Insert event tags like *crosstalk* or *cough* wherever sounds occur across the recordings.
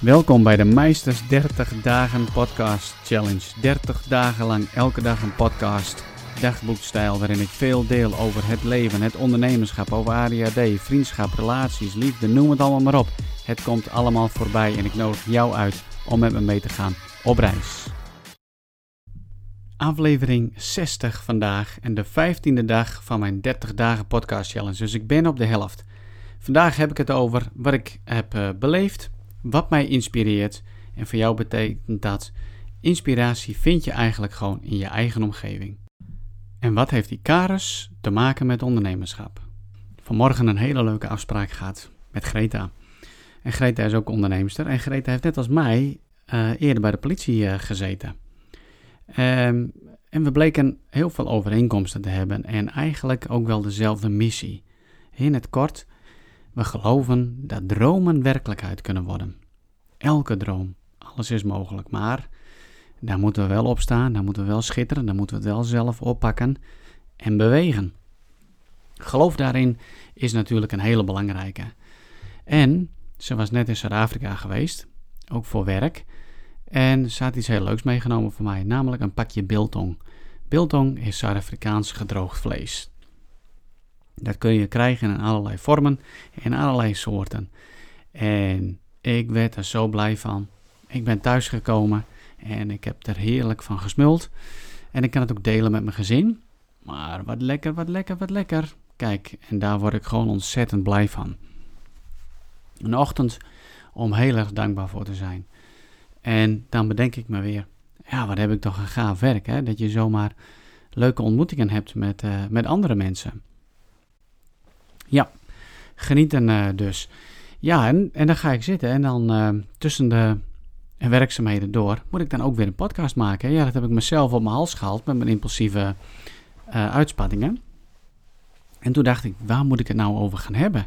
Welkom bij de Meisters 30 Dagen Podcast Challenge. 30 dagen lang, elke dag een podcast. Dagboekstijl waarin ik veel deel over het leven, het ondernemerschap, over ADHD, vriendschap, relaties, liefde, noem het allemaal maar op. Het komt allemaal voorbij en ik nodig jou uit om met me mee te gaan op reis. Aflevering 60 vandaag en de 15e dag van mijn 30 dagen podcast challenge. Dus ik ben op de helft. Vandaag heb ik het over wat ik heb uh, beleefd, wat mij inspireert. En voor jou betekent dat inspiratie vind je eigenlijk gewoon in je eigen omgeving. En wat heeft die Karus te maken met ondernemerschap? Vanmorgen een hele leuke afspraak gehad met Greta. En Greta is ook onderneemster. En Greta heeft net als mij uh, eerder bij de politie uh, gezeten. Um, en we bleken heel veel overeenkomsten te hebben en eigenlijk ook wel dezelfde missie. In het kort, we geloven dat dromen werkelijkheid kunnen worden. Elke droom, alles is mogelijk, maar daar moeten we wel op staan, daar moeten we wel schitteren, daar moeten we het wel zelf oppakken en bewegen. Geloof daarin is natuurlijk een hele belangrijke. En ze was net in Zuid-Afrika geweest, ook voor werk. En ze had iets heel leuks meegenomen voor mij, namelijk een pakje biltong. Biltong is Zuid-Afrikaans gedroogd vlees. Dat kun je krijgen in allerlei vormen en allerlei soorten. En ik werd er zo blij van. Ik ben thuisgekomen en ik heb er heerlijk van gesmuld. En ik kan het ook delen met mijn gezin. Maar wat lekker, wat lekker, wat lekker. Kijk, en daar word ik gewoon ontzettend blij van. Een ochtend om heel erg dankbaar voor te zijn. En dan bedenk ik me weer, ja, wat heb ik toch een gaaf werk, hè? Dat je zomaar leuke ontmoetingen hebt met, uh, met andere mensen. Ja, genieten uh, dus. Ja, en, en dan ga ik zitten en dan uh, tussen de werkzaamheden door moet ik dan ook weer een podcast maken. Ja, dat heb ik mezelf op mijn hals gehaald met mijn impulsieve uitspattingen. En toen dacht ik, waar moet ik het nou over gaan hebben?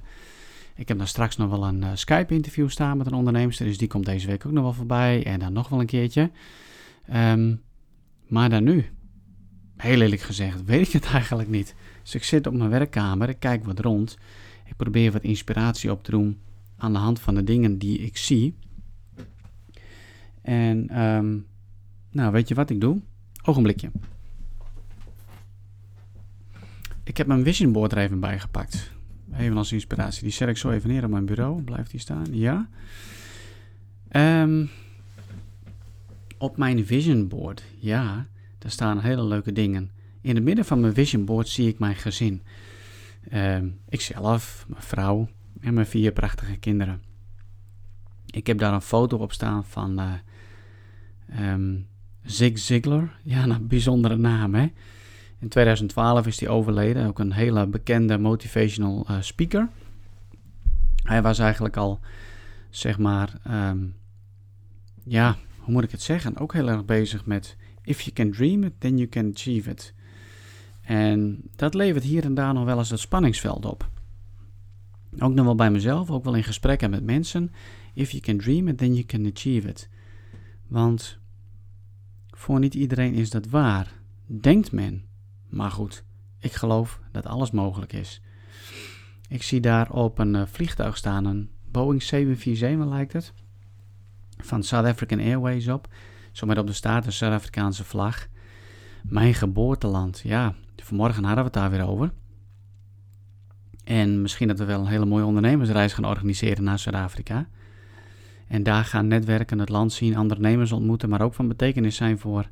Ik heb dan straks nog wel een uh, Skype-interview staan met een ondernemer, dus die komt deze week ook nog wel voorbij. En dan nog wel een keertje. Um, maar dan nu? Heel eerlijk gezegd, weet ik het *laughs* eigenlijk niet. Dus ik zit op mijn werkkamer, ik kijk wat rond. Ik probeer wat inspiratie op te doen aan de hand van de dingen die ik zie. En, um, nou, weet je wat ik doe? Ogenblikje. Ik heb mijn vision board er even bij gepakt. Even als inspiratie. Die zet ik zo even neer op mijn bureau. Blijft die staan? Ja. Um, op mijn vision board, ja, daar staan hele leuke dingen. In het midden van mijn vision board zie ik mijn gezin. Uh, ikzelf, mijn vrouw en mijn vier prachtige kinderen. Ik heb daar een foto op staan van uh, um, Zig Ziglar. Ja, een bijzondere naam, hè. In 2012 is hij overleden, ook een hele bekende motivational uh, speaker. Hij was eigenlijk al, zeg maar, um, ja, hoe moet ik het zeggen, ook heel erg bezig met if you can dream it, then you can achieve it. En dat levert hier en daar nog wel eens het spanningsveld op. Ook nog wel bij mezelf, ook wel in gesprekken met mensen. If you can dream it, then you can achieve it. Want voor niet iedereen is dat waar, denkt men. Maar goed, ik geloof dat alles mogelijk is. Ik zie daar op een uh, vliegtuig staan, een Boeing 747 lijkt het van South African Airways op. Zo op de staart een Zuid-Afrikaanse vlag. Mijn geboorteland, ja, vanmorgen hadden we het daar weer over. En misschien dat we wel een hele mooie ondernemersreis gaan organiseren naar Zuid-Afrika. En daar gaan netwerken, het land zien, ondernemers ontmoeten, maar ook van betekenis zijn voor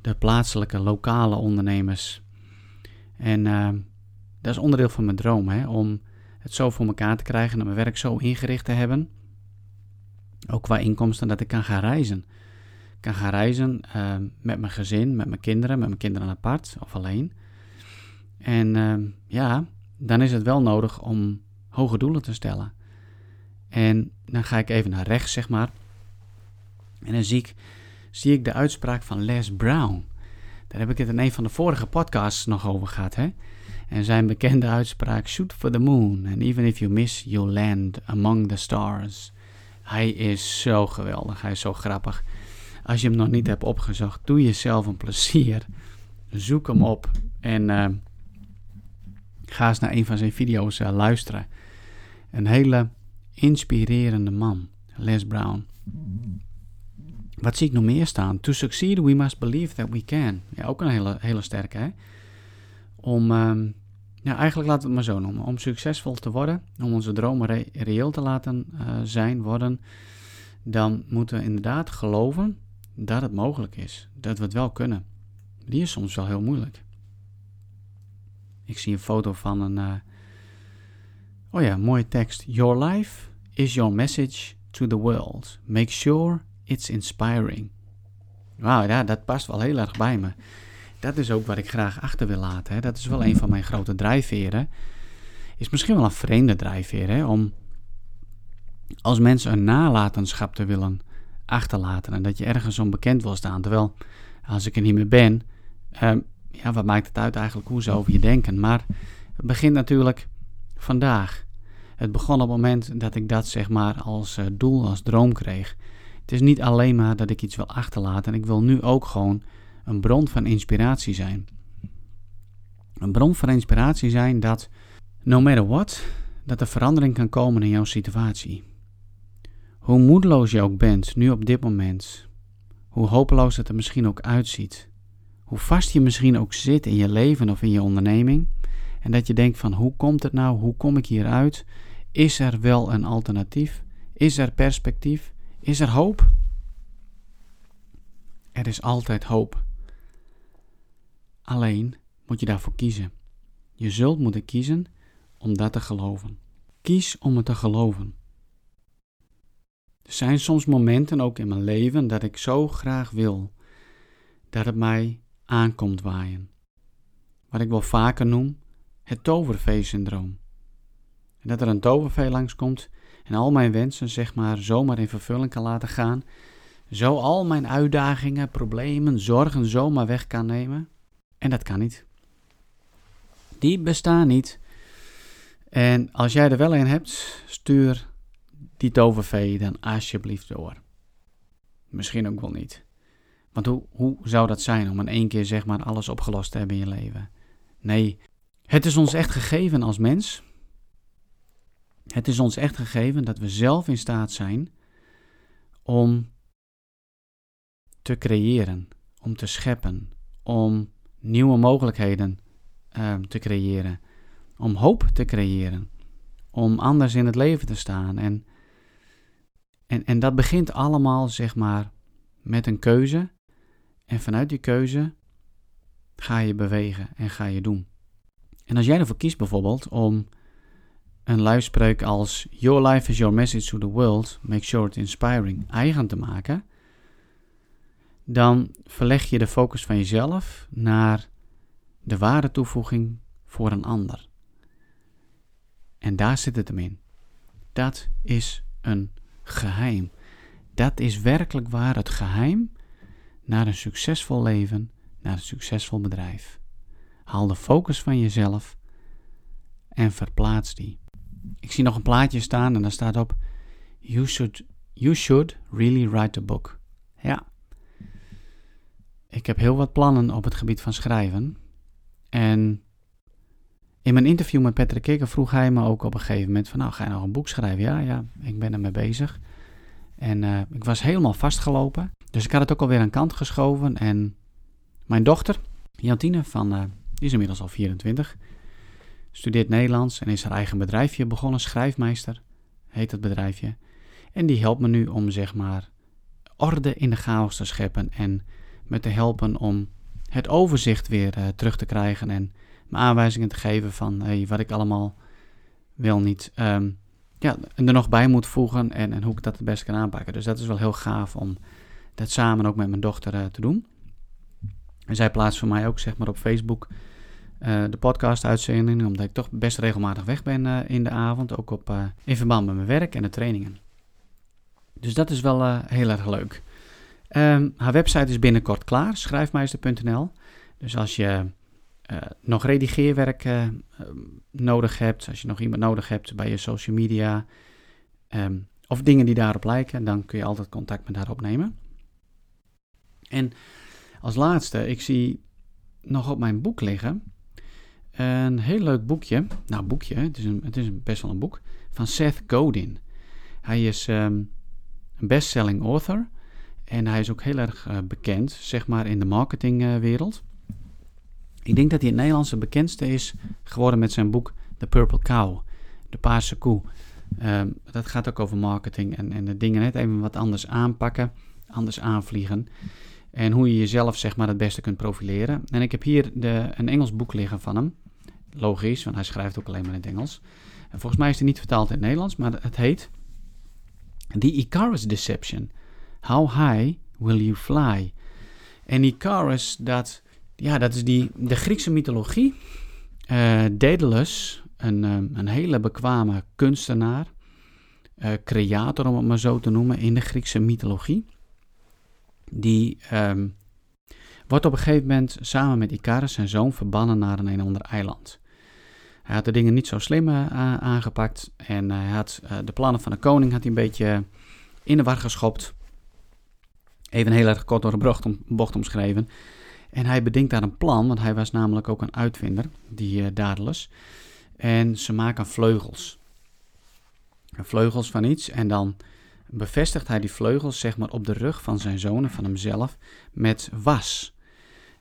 de plaatselijke, lokale ondernemers. En uh, dat is onderdeel van mijn droom, hè, om het zo voor elkaar te krijgen en mijn werk zo ingericht te hebben ook qua inkomsten, dat ik kan gaan reizen. Ik kan gaan reizen uh, met mijn gezin, met mijn kinderen, met mijn kinderen apart of alleen. En uh, ja, dan is het wel nodig om hoge doelen te stellen. En dan ga ik even naar rechts, zeg maar. En dan zie ik, zie ik de uitspraak van Les Brown. Daar heb ik het in een van de vorige podcasts nog over gehad. Hè? En zijn bekende uitspraak: Shoot for the moon, and even if you miss, you'll land among the stars. Hij is zo geweldig, hij is zo grappig. Als je hem nog niet hebt opgezocht, doe jezelf een plezier. Zoek hem op en uh, ga eens naar een van zijn video's uh, luisteren. Een hele inspirerende man. Les Brown. Wat zie ik nog meer staan? To succeed, we must believe that we can. Ja, ook een hele, hele sterke, hè? Om, um, ja, eigenlijk laten we het maar zo noemen. Om succesvol te worden, om onze dromen reëel te laten uh, zijn, worden, dan moeten we inderdaad geloven dat het mogelijk is. Dat we het wel kunnen. Die is soms wel heel moeilijk. Ik zie een foto van een. Uh, oh ja, mooie tekst. Your life is your message to the world. Make sure it's inspiring. Wauw, ja, dat past wel heel erg bij me. Dat is ook wat ik graag achter wil laten. Hè. Dat is wel een van mijn grote drijfveren. Is misschien wel een vreemde drijfveer, hè, om als mensen een nalatenschap te willen achterlaten en dat je ergens onbekend wil staan. Terwijl, als ik er niet meer ben, uh, ja, wat maakt het uit eigenlijk hoe ze over je denken? Maar het begint natuurlijk vandaag. Het begon op het moment dat ik dat zeg maar als uh, doel, als droom kreeg. Het is niet alleen maar dat ik iets wil achterlaten. Ik wil nu ook gewoon een bron van inspiratie zijn. Een bron van inspiratie zijn dat, no matter what, dat er verandering kan komen in jouw situatie. Hoe moedeloos je ook bent, nu op dit moment, hoe hopeloos het er misschien ook uitziet, hoe vast je misschien ook zit in je leven of in je onderneming, en dat je denkt van hoe komt het nou, hoe kom ik hieruit, is er wel een alternatief, is er perspectief, is er hoop? Er is altijd hoop. Alleen moet je daarvoor kiezen. Je zult moeten kiezen om dat te geloven. Kies om het te geloven. Er zijn soms momenten ook in mijn leven dat ik zo graag wil dat het mij aankomt waaien. Wat ik wel vaker noem het tovervee-syndroom. En dat er een tovervee langskomt en al mijn wensen zeg maar zomaar in vervulling kan laten gaan, zo al mijn uitdagingen, problemen, zorgen zomaar weg kan nemen. En dat kan niet. Die bestaan niet. En als jij er wel een hebt, stuur die tovervee dan alsjeblieft door. Misschien ook wel niet. Want hoe, hoe zou dat zijn om in één keer zeg maar alles opgelost te hebben in je leven? Nee, het is ons echt gegeven als mens. Het is ons echt gegeven dat we zelf in staat zijn om te creëren, om te scheppen, om nieuwe mogelijkheden uh, te creëren, om hoop te creëren, om anders in het leven te staan. En en, en dat begint allemaal, zeg maar, met een keuze. En vanuit die keuze ga je bewegen en ga je doen. En als jij ervoor kiest bijvoorbeeld om een luidspreuk als Your life is your message to the world, make sure it's inspiring eigen te maken, dan verleg je de focus van jezelf naar de ware toevoeging voor een ander. En daar zit het hem in. Dat is een geheim. Dat is werkelijk waar het geheim naar een succesvol leven, naar een succesvol bedrijf. Haal de focus van jezelf en verplaats die. Ik zie nog een plaatje staan en daar staat op: You should, you should really write a book. Ja. Ik heb heel wat plannen op het gebied van schrijven. En in mijn interview met Patrick Kikker vroeg hij me ook op een gegeven moment van, nou, ga je nog een boek schrijven? Ja, ja, ik ben ermee bezig. En uh, ik was helemaal vastgelopen. Dus ik had het ook alweer aan kant geschoven. En mijn dochter, Jantine, van, uh, die is inmiddels al 24, studeert Nederlands en is haar eigen bedrijfje begonnen. Schrijfmeester heet het bedrijfje. En die helpt me nu om, zeg maar, orde in de chaos te scheppen. En me te helpen om het overzicht weer uh, terug te krijgen. En me aanwijzingen te geven van hey, wat ik allemaal wel niet um, ja, er nog bij moet voegen en, en hoe ik dat het beste kan aanpakken. Dus dat is wel heel gaaf om dat samen ook met mijn dochter uh, te doen. En zij plaatst voor mij ook zeg maar op Facebook uh, de podcast-uitzendingen, omdat ik toch best regelmatig weg ben uh, in de avond, ook op, in verband met mijn werk en de trainingen. Dus dat is wel heel erg leuk. Um, haar website is binnenkort klaar, schrijfmeister.nl. Dus als je uh, nog redigeerwerk uh, nodig hebt, als je nog iemand nodig hebt bij je social media um, of dingen die daarop lijken, dan kun je altijd contact met haar opnemen. En als laatste, ik zie nog op mijn boek liggen een heel leuk boekje. Nou, boekje, het is, een, het is best wel een boek van Seth Godin. Hij is um, een bestselling author. En hij is ook heel erg bekend, zeg maar, in de marketingwereld. Ik denk dat hij het Nederlandse bekendste is geworden met zijn boek The Purple Cow, de paarse koe. Ehm, dat gaat ook over marketing en, en de dingen net even wat anders aanpakken, anders aanvliegen. En hoe je jezelf zeg maar het beste kunt profileren. En ik heb hier de, een Engels boek liggen van hem. Logisch, want hij schrijft ook alleen maar in het Engels. En volgens mij is hij niet vertaald in het Nederlands, maar het heet The Icarus Deception. How high will you fly? En Icarus, dat, ja, dat is die, de Griekse mythologie. Uh, Daedalus, een, um, een hele bekwame kunstenaar, uh, creator om het maar zo te noemen, in de Griekse mythologie. Die um, wordt op een gegeven moment samen met Icarus, zijn zoon, verbannen naar een een ander eiland. Hij had de dingen niet zo slim uh, aangepakt en hij had de plannen van de koning had hij een beetje in de war geschopt. Even heel erg kort door de bocht, om, bocht omschreven. En hij bedenkt daar een plan, want hij was namelijk ook een uitvinder, die uh. En ze maken vleugels. Vleugels van iets en dan bevestigt hij die vleugels zeg maar op de rug van zijn zoon en van hemzelf met was.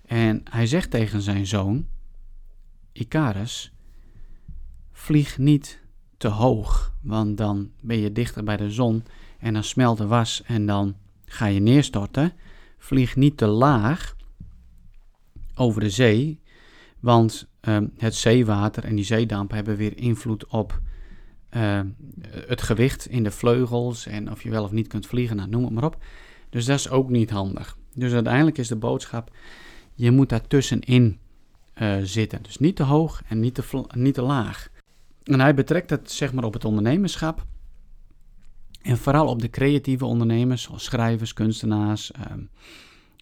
En hij zegt tegen zijn zoon, Icarus, vlieg niet te hoog, want dan ben je dichter bij de zon en dan smelt de was en dan ga je neerstorten. Vlieg niet te laag over de zee, want uh, het zeewater en die zeedamp hebben weer invloed op uh, het gewicht in de vleugels en of je wel of niet kunt vliegen, nou, noem het maar op. Dus dat is ook niet handig. Dus uiteindelijk is de boodschap, je moet daar tussenin uh, zitten. Dus niet te hoog en niet te, niet te laag. En hij betrekt het zeg maar op het ondernemerschap. En vooral op de creatieve ondernemers, zoals schrijvers, kunstenaars, um,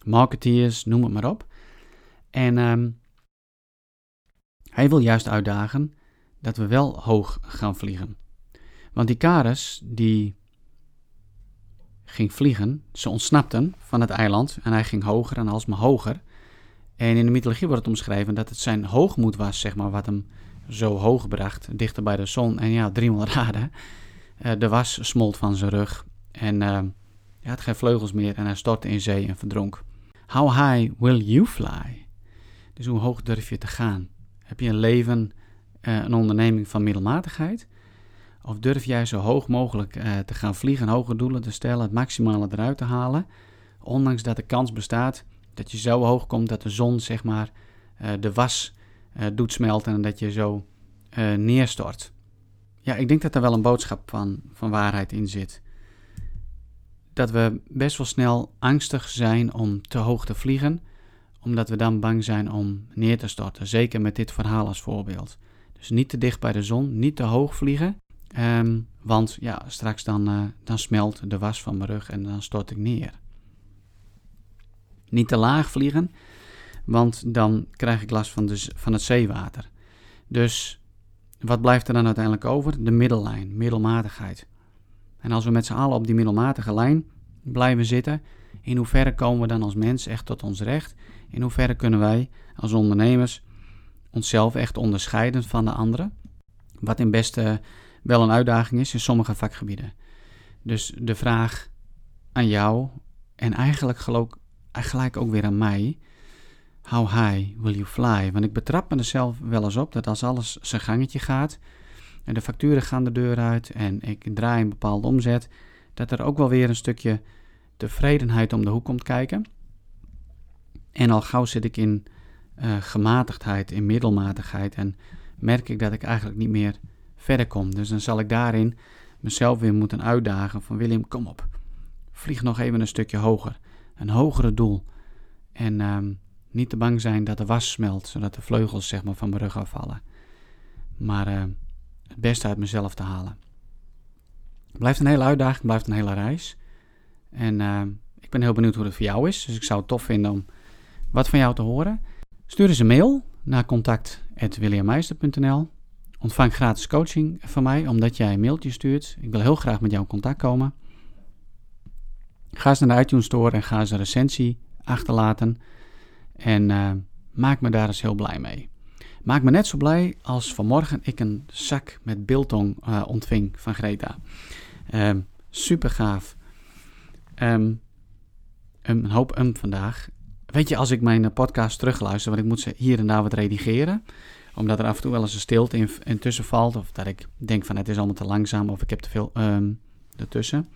marketeers, noem het maar op. En um, hij wil juist uitdagen dat we wel hoog gaan vliegen. Want die Kares, die ging vliegen, ze ontsnapten van het eiland en hij ging hoger en alsmaar hoger. En in de mythologie wordt het omschreven dat het zijn hoogmoed was, zeg maar, wat hem zo hoog bracht, dichter bij de zon. En ja, driemaal raden, uh, de was smolt van zijn rug en uh, hij had geen vleugels meer en hij stortte in zee en verdronk. How high will you fly? Dus hoe hoog durf je te gaan? Heb je een leven, uh, een onderneming van middelmatigheid? Of durf jij zo hoog mogelijk uh, te gaan vliegen, hoge doelen te stellen, het maximale eruit te halen? Ondanks dat de kans bestaat dat je zo hoog komt dat de zon zeg maar uh, de was doet smelten en dat je zo neerstort. Ja, ik denk dat er wel een boodschap van, van waarheid in zit. Dat we best wel snel angstig zijn om te hoog te vliegen omdat we dan bang zijn om neer te storten. Zeker met dit verhaal als voorbeeld. Dus niet te dicht bij de zon, niet te hoog vliegen. Um, want ja, straks dan, uh, dan smelt de was van mijn rug en dan stort ik neer. Niet te laag vliegen, want dan krijg ik last van, de, van het zeewater. Dus wat blijft er dan uiteindelijk over? De middellijn, middelmatigheid. En als we met z'n allen op die middelmatige lijn blijven zitten, in hoeverre komen we dan als mens echt tot ons recht? In hoeverre kunnen wij als ondernemers onszelf echt onderscheiden van de anderen? Wat in beste wel een uitdaging is in sommige vakgebieden. Dus de vraag aan jou en eigenlijk gelijk ook weer aan mij. How high will you fly? Want ik betrap me er zelf wel eens op dat als alles zijn gangetje gaat en de facturen gaan de deur uit en ik draai een bepaalde omzet, dat er ook wel weer een stukje tevredenheid om de hoek komt kijken. En al gauw zit ik in uh, gematigdheid, in middelmatigheid en merk ik dat ik eigenlijk niet meer verder kom. Dus dan zal ik daarin mezelf weer moeten uitdagen van William, kom op. Vlieg nog even een stukje hoger. Een hogere doel. En um, niet te bang zijn dat de was smelt, zodat de vleugels zeg maar, van mijn rug afvallen. Maar uh, het beste uit mezelf te halen. Het blijft een hele uitdaging, blijft een hele reis. En uh, ik ben heel benieuwd hoe het voor jou is. Dus ik zou het tof vinden om wat van jou te horen. Stuur eens een mail naar contact.williammeister.nl Ontvang gratis coaching van mij, omdat jij een mailtje stuurt. Ik wil heel graag met jou in contact komen. Ga eens naar de iTunes Store en ga eens een recensie achterlaten. En uh, maak me daar eens heel blij mee. Maak me net zo blij als vanmorgen ik een zak met biltong uh, ontving van Greta. Uh, super gaaf. Ehm, een hoop um vandaag. Weet je, als ik mijn podcast terugluister, want ik moet ze hier en daar wat redigeren, omdat er af en toe wel eens een stilte in, intussen valt, of dat ik denk van het is allemaal te langzaam, of ik heb te veel um, ertussen,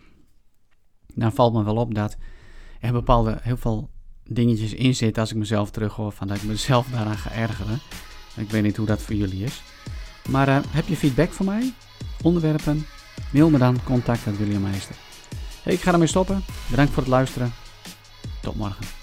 dan valt me wel op dat er bepaalde heel veel dingetjes in zitten als ik mezelf terughoor, van dat ik mezelf daaraan ga ergeren. Ik weet niet hoe dat voor jullie is. Maar uh, heb je feedback voor mij? Onderwerpen? Mail me dan contact met ik ga ermee stoppen. Bedankt voor het luisteren. Tot morgen.